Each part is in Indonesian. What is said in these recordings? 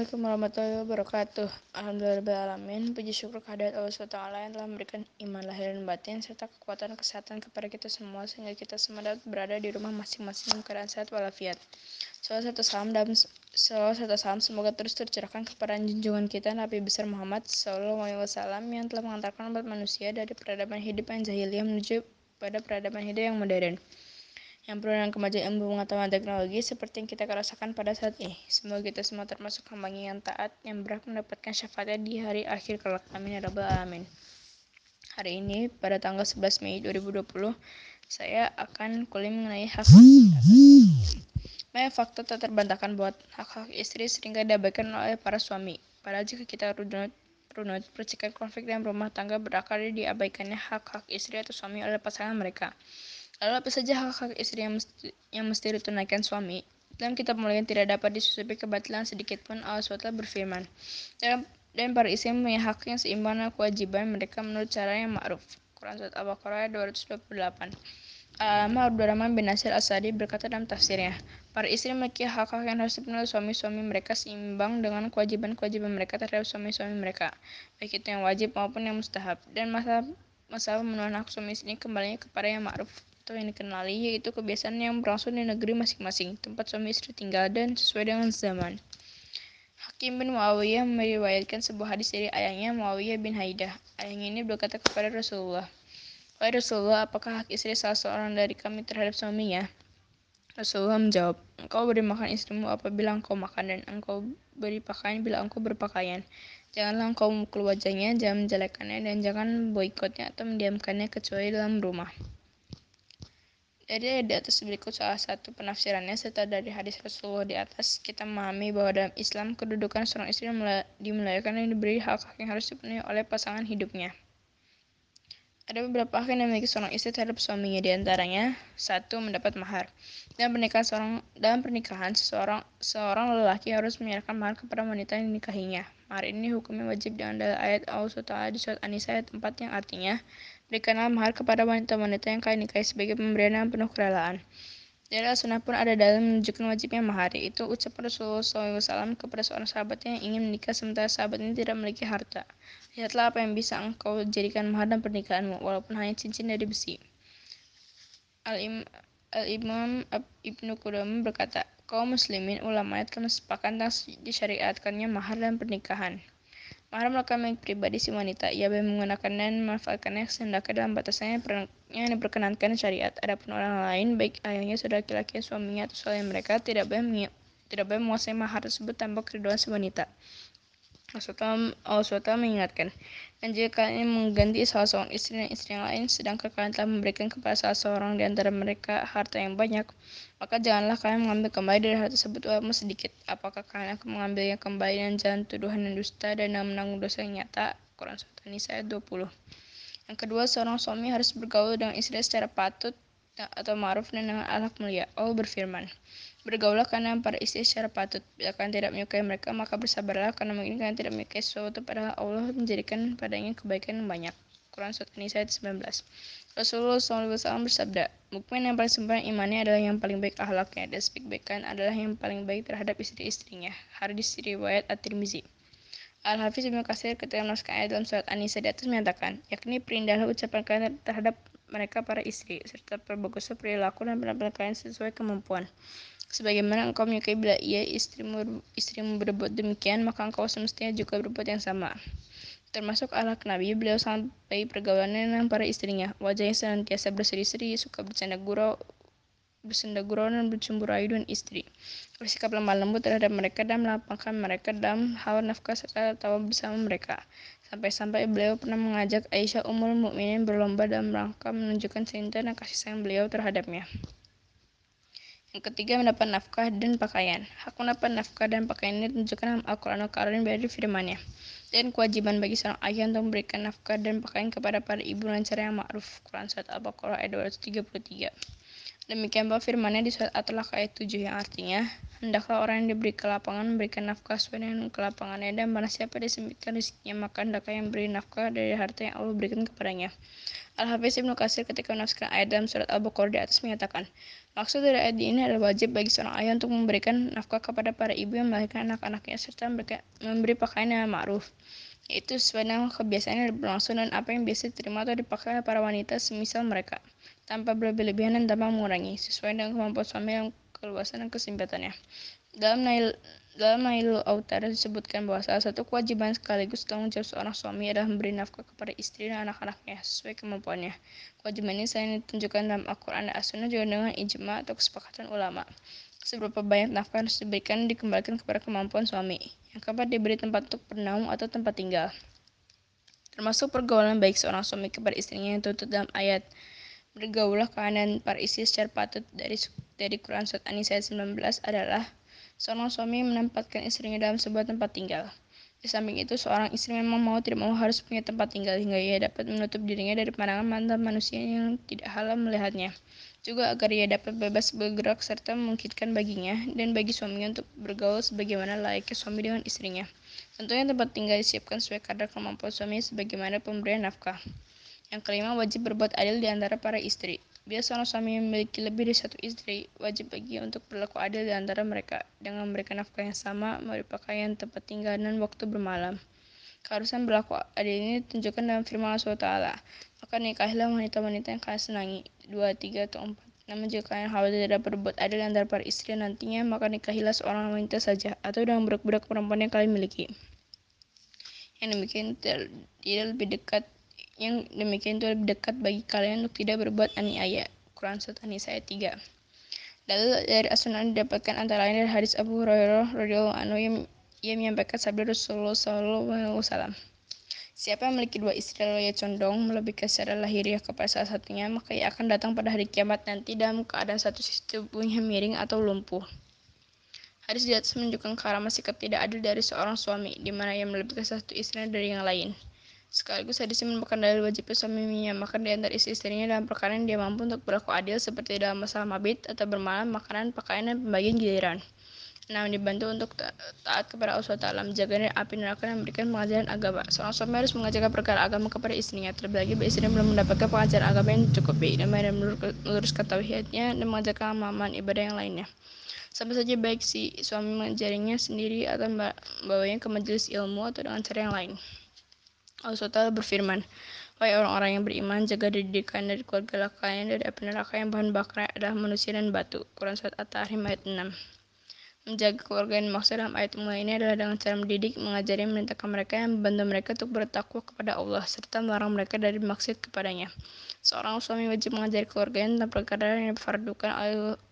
Assalamualaikum warahmatullahi wabarakatuh. Alhamdulillahirrahmanirrahim. Puji syukur kehadirat Allah SWT yang telah memberikan iman lahir dan batin serta kekuatan kesehatan kepada kita semua sehingga kita semua dapat berada di rumah masing-masing dalam keadaan sehat walafiat. Salah satu salam dan salah satu salam semoga terus tercurahkan kepada junjungan kita Nabi besar Muhammad SAW yang telah mengantarkan umat manusia dari peradaban hidup yang jahiliyah menuju pada peradaban hidup yang modern yang perlu dengan kemajuan ilmu pengetahuan teknologi seperti yang kita rasakan pada saat ini. Semoga kita semua termasuk hamba yang taat yang berhak mendapatkan syafaatnya di hari akhir kelak. Amin ya rabbal alamin. Hari ini pada tanggal 11 Mei 2020 saya akan kuliah mengenai hak Banyak fakta tak terbantahkan buat hak-hak istri sering diabaikan oleh para suami. Padahal jika kita runut, runut percikan konflik dalam rumah tangga berakar diabaikannya hak-hak istri atau suami oleh pasangan mereka. Lalu apa saja hak-hak istri yang mesti, yang mesti ditunaikan suami? Dalam kitab mulia tidak dapat disusupi kebatilan sedikit pun Allah SWT berfirman. Dalam, dan para istri mempunyai hak yang seimbang dengan kewajiban mereka menurut cara yang ma'ruf. Quran Surat Al-Baqarah 228. Al-Alama Abdurrahman bin Nasir Asadi berkata dalam tafsirnya, para istri memiliki hak-hak yang harus dipenuhi suami-suami mereka seimbang dengan kewajiban-kewajiban mereka terhadap suami-suami mereka, baik itu yang wajib maupun yang mustahab. Dan masalah masalah pemenuhan hak suami istri kembali kepada yang ma'ruf atau yang dikenali yaitu kebiasaan yang berlangsung di negeri masing-masing, tempat suami istri tinggal dan sesuai dengan zaman. Hakim bin Muawiyah meriwayatkan sebuah hadis dari ayahnya Muawiyah bin Haidah. Ayahnya ini berkata kepada Rasulullah, Wahai Rasulullah, apakah hak istri salah seorang dari kami terhadap suaminya? Rasulullah menjawab, Engkau beri makan istrimu apabila engkau makan dan engkau beri pakaian bila engkau berpakaian. Janganlah engkau memukul wajahnya, jangan menjelekannya, dan jangan boikotnya atau mendiamkannya kecuali dalam rumah. Dari di atas berikut salah satu penafsirannya serta dari hadis Rasulullah di atas kita memahami bahwa dalam Islam kedudukan seorang istri dimuliakan dan diberi hak-hak yang harus dipenuhi oleh pasangan hidupnya. Ada beberapa hak yang dimiliki seorang istri terhadap suaminya di antaranya satu mendapat mahar. Dalam pernikahan seorang dalam pernikahan seseorang seorang lelaki harus menyerahkan mahar kepada wanita yang dinikahinya. Mahar ini hukumnya wajib dengan dalil ayat Allah di surat An-Nisa ayat 4 yang artinya Berikanlah mahar kepada wanita-wanita yang kalian nikahi sebagai pemberian yang penuh kerelaan. Dari sunnah pun ada dalam menunjukkan wajibnya mahar, itu ucapan Rasulullah SAW kepada seorang sahabat yang ingin menikah sementara sahabat ini tidak memiliki harta. Lihatlah apa yang bisa engkau jadikan mahar dan pernikahanmu, walaupun hanya cincin dari besi. Al-Imam Al Ibnu Qudam berkata, kaum muslimin ulama telah sepakat tentang disyariatkannya mahar dan pernikahan. Merupakan milik pribadi si wanita. Ia boleh menggunakan dan memanfaatkannya sehendaknya dalam batasannya yang diperkenankan syariat. Adapun orang lain, baik ayahnya, saudara laki-laki, suaminya, atau selain mereka, tidak boleh tidak boleh menguasai mahar tersebut tanpa keriduan si wanita. Allah SWT mengingatkan, dan jika kalian mengganti salah seorang istri dan istri yang lain, sedangkan kalian telah memberikan kepada salah seorang di antara mereka harta yang banyak, maka janganlah kalian mengambil kembali dari hal tersebut walaupun sedikit. Apakah kalian akan mengambilnya kembali dengan jalan tuduhan dan dusta dan menanggung dosa yang nyata? Quran Surat An-Nisa ayat 20. Yang kedua, seorang suami harus bergaul dengan istri secara patut atau ma'ruf dan dengan ahlak mulia. Allah berfirman, Bergaulah karena para istri secara patut. Bila kalian tidak menyukai mereka, maka bersabarlah karena mungkin kalian tidak menyukai sesuatu padahal Allah menjadikan padanya kebaikan yang banyak. Quran Surat An-Nisa ayat 19. Rasulullah SAW bersabda, mukmin yang paling sempurna imannya adalah yang paling baik akhlaknya, dan sebaik-baikan adalah yang paling baik terhadap istri-istrinya. Hadis riwayat At-Tirmizi. Al-Hafiz Ibnu Katsir ketika menuliskan ayat dalam surat An-Nisa di atas menyatakan, yakni perindahlah ucapan kalian terhadap mereka para istri, serta perbaguslah perilaku dan penampilan kalian sesuai kemampuan. Sebagaimana engkau menyukai bila ia istrimu, istrimu berbuat demikian, maka engkau semestinya juga berbuat yang sama. Termasuk ahlak Nabi, beliau sampai pergaulannya dengan para istrinya. Wajahnya senantiasa berseri-seri, suka bercanda gurau, bersenda gurau dan bercumbu rayu dengan istri. Bersikap lemah lembut terhadap mereka dan melapangkan mereka dalam hal nafkah serta tawa bersama mereka. Sampai-sampai beliau pernah mengajak Aisyah Ummul Mukminin berlomba dalam rangka menunjukkan cinta dan kasih sayang beliau terhadapnya. Yang ketiga, mendapat nafkah dan pakaian. Hak mendapat nafkah dan pakaian ini ditunjukkan dalam Al-Quran Al-Karim dari firmannya dan kewajiban bagi seorang ayah untuk memberikan nafkah dan pakaian kepada para ibu dengan cara yang ma'ruf. Quran Surat Al-Baqarah ayat 233. Demikian pula firmannya di surat At-Talaq ayat 7 yang artinya, Hendaklah orang yang diberi kelapangan memberikan nafkah sesuai dengan kelapangannya dan mana siapa disempitkan rezekinya maka hendaklah yang beri nafkah dari harta yang Allah berikan kepadanya. Al-Hafiz Ibnu Katsir ketika menafsirkan ayat dalam surat Al-Baqarah di atas menyatakan, maksud dari ayat ini adalah wajib bagi seorang ayah untuk memberikan nafkah kepada para ibu yang melahirkan anak-anaknya serta memberi pakaian yang ma'ruf yaitu sesuai dengan kebiasaan yang berlangsung dan apa yang biasa diterima atau dipakai oleh para wanita semisal mereka tanpa berlebihan dan tanpa mengurangi, sesuai dengan kemampuan suami yang keluasan dan kesempitannya. Dalam Nail dalam Nailul Autar disebutkan bahwa salah satu kewajiban sekaligus tanggung jawab seorang suami adalah memberi nafkah kepada istri dan anak-anaknya sesuai kemampuannya. Kewajiban ini selain ditunjukkan dalam Al-Quran dan As-Sunnah juga dengan ijma atau kesepakatan ulama. Seberapa banyak nafkah harus diberikan dikembalikan kepada kemampuan suami. Yang keempat diberi tempat untuk bernaung atau tempat tinggal. Termasuk pergaulan baik seorang suami kepada istrinya yang tutup dalam ayat Bergaulah para istri secara patut dari dari Quran Surat An-Nisa 19 adalah seorang suami menempatkan istrinya dalam sebuah tempat tinggal. Di samping itu, seorang istri memang mau tidak mau harus punya tempat tinggal hingga ia dapat menutup dirinya dari pandangan mantan manusia yang tidak halal melihatnya. Juga agar ia dapat bebas bergerak serta memungkinkan baginya dan bagi suaminya untuk bergaul sebagaimana layaknya suami dengan istrinya. Tentunya tempat tinggal disiapkan sesuai kadar kemampuan suami sebagaimana pemberian nafkah. Yang kelima, wajib berbuat adil di antara para istri. Bila seorang suami memiliki lebih dari satu istri, wajib bagi untuk berlaku adil di antara mereka dengan memberikan nafkah yang sama, memberi pakaian, tempat tinggal, dan waktu bermalam. Keharusan berlaku adil ini ditunjukkan dalam firman Allah SWT. Maka nikahilah wanita-wanita yang kalian senangi, dua, tiga, atau empat. Namun jika kalian khawatir tidak berbuat adil antara para istri nantinya, maka nikahilah seorang wanita saja, atau dengan budak-budak perempuan yang kalian miliki. Yang demikian tidak lebih dekat yang demikian itu lebih dekat bagi kalian untuk tidak berbuat aniaya. Quran Surat An-Nisa ayat 3. Lalu dari As-Sunan didapatkan antara lain dari hadis Abu Hurairah radhiyallahu anhu yang ia menyampaikan sabda Rasulullah sallallahu alaihi wasallam. Siapa yang memiliki dua istri lalu ia condong melebihkan secara lahiriah kepada salah satunya, maka ia akan datang pada hari kiamat nanti dalam keadaan satu sisi tubuhnya miring atau lumpuh. Hadis di atas menunjukkan karamah sikap tidak adil dari seorang suami, di mana ia melebihkan satu istrinya dari yang lain. Sekaligus hadis merupakan dalil wajib suami menyamakan di antara istri-istrinya dalam perkara yang dia mampu untuk berlaku adil seperti dalam masalah mabit atau bermalam, makanan, pakaian, dan pembagian giliran. Namun dibantu untuk taat kepada Allah SWT, menjaga dari api neraka dan memberikan pengajaran agama. Seorang suami harus mengajarkan perkara agama kepada istrinya, terlebih lagi istrinya belum mendapatkan pengajaran agama yang cukup dan dan meluruskan tauhidnya dan mengajarkan amalan ibadah yang lainnya. Sama saja baik si suami mengajarinya sendiri atau membawanya ke majelis ilmu atau dengan cara yang lain. Allah SWT berfirman, Wahai orang-orang yang beriman, jaga didikan dari keluarga kalian dari api neraka yang bahan bakarnya adalah manusia dan batu. Quran Surat At-Tahrim ayat 6 Menjaga keluarga yang dimaksud dalam ayat mulai ini adalah dengan cara mendidik, mengajari, memerintahkan mereka yang membantu mereka untuk bertakwa kepada Allah, serta melarang mereka dari maksud kepadanya. Seorang suami wajib mengajari keluarganya tentang perkara yang difardukan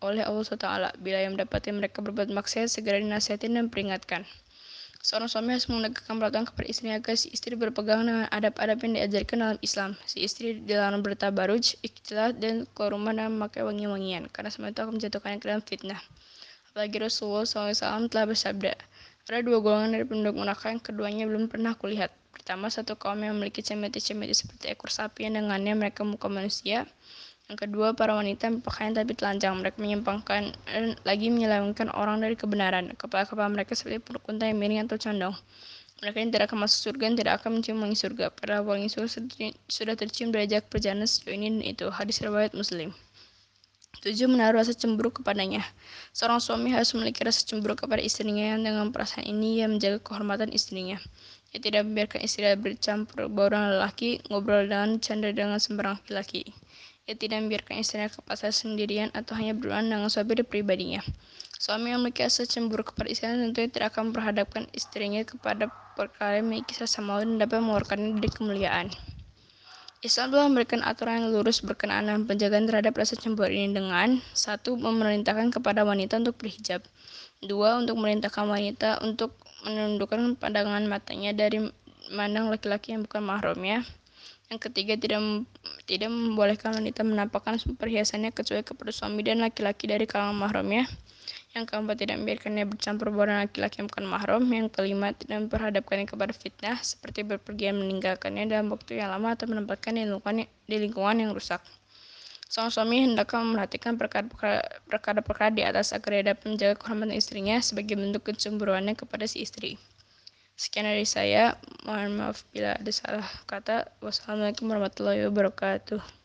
oleh Allah SWT. Bila yang mendapati mereka berbuat maksiat, segera dinasihatin dan peringatkan. Seorang suami harus menegakkan peraturan kepada istrinya agar si istri berpegang dengan adab-adab yang diajarkan dalam Islam. Si istri dilarang bertabaruj, ikhtilat, dan keluar rumah dan memakai wangi-wangian, karena semua itu akan menjatuhkannya ke dalam fitnah. Apalagi Rasulullah SAW telah bersabda, ada dua golongan dari penduduk neraka yang keduanya belum pernah kulihat. Pertama, satu kaum yang memiliki cemeti-cemeti seperti ekor sapi yang dengannya mereka muka manusia, yang kedua, para wanita berpakaian tapi telanjang. Mereka menyimpangkan dan lagi menyelewengkan orang dari kebenaran. Kepala-kepala mereka seperti perut unta yang miring atau condong. Mereka yang tidak akan masuk surga dan tidak akan mencium wangi surga. Padahal wangi surga sudah tercium derajat perjalanan sejauh ini dan itu. Hadis riwayat Muslim. Tujuh menaruh rasa cemburu kepadanya. Seorang suami harus memiliki rasa cemburu kepada istrinya yang dengan perasaan ini ia menjaga kehormatan istrinya. Ia tidak membiarkan istrinya bercampur bau dengan lelaki, ngobrol dengan canda dengan sembarang laki-laki. Ia tidak membiarkan istrinya ke pasar sendirian atau hanya berduaan dengan suami pribadinya. Suami yang memiliki rasa cemburu kepada istrinya tentunya tidak akan memperhadapkan istrinya kepada perkara yang memiliki rasa malu dan dapat mengeluarkannya dari kemuliaan. Islam telah memberikan aturan yang lurus berkenaan dengan penjagaan terhadap rasa cemburu ini dengan satu memerintahkan kepada wanita untuk berhijab, dua untuk memerintahkan wanita untuk menundukkan pandangan matanya dari mandang laki-laki yang bukan mahramnya, yang ketiga, tidak tidak membolehkan wanita menampakkan perhiasannya kecuali kepada suami dan laki-laki dari kalangan mahramnya. Yang keempat, tidak membiarkannya bercampur baur laki-laki yang bukan mahram. Yang kelima, tidak memperhadapkannya kepada fitnah, seperti berpergian meninggalkannya dalam waktu yang lama atau menempatkan di lingkungan, yang rusak. Sang suami hendaklah memperhatikan perkara-perkara di atas agar dapat menjaga kehormatan istrinya sebagai bentuk kecemburuannya kepada si istri. Sekian dari saya. Mohon maaf bila ada salah kata. Wassalamualaikum warahmatullahi wabarakatuh.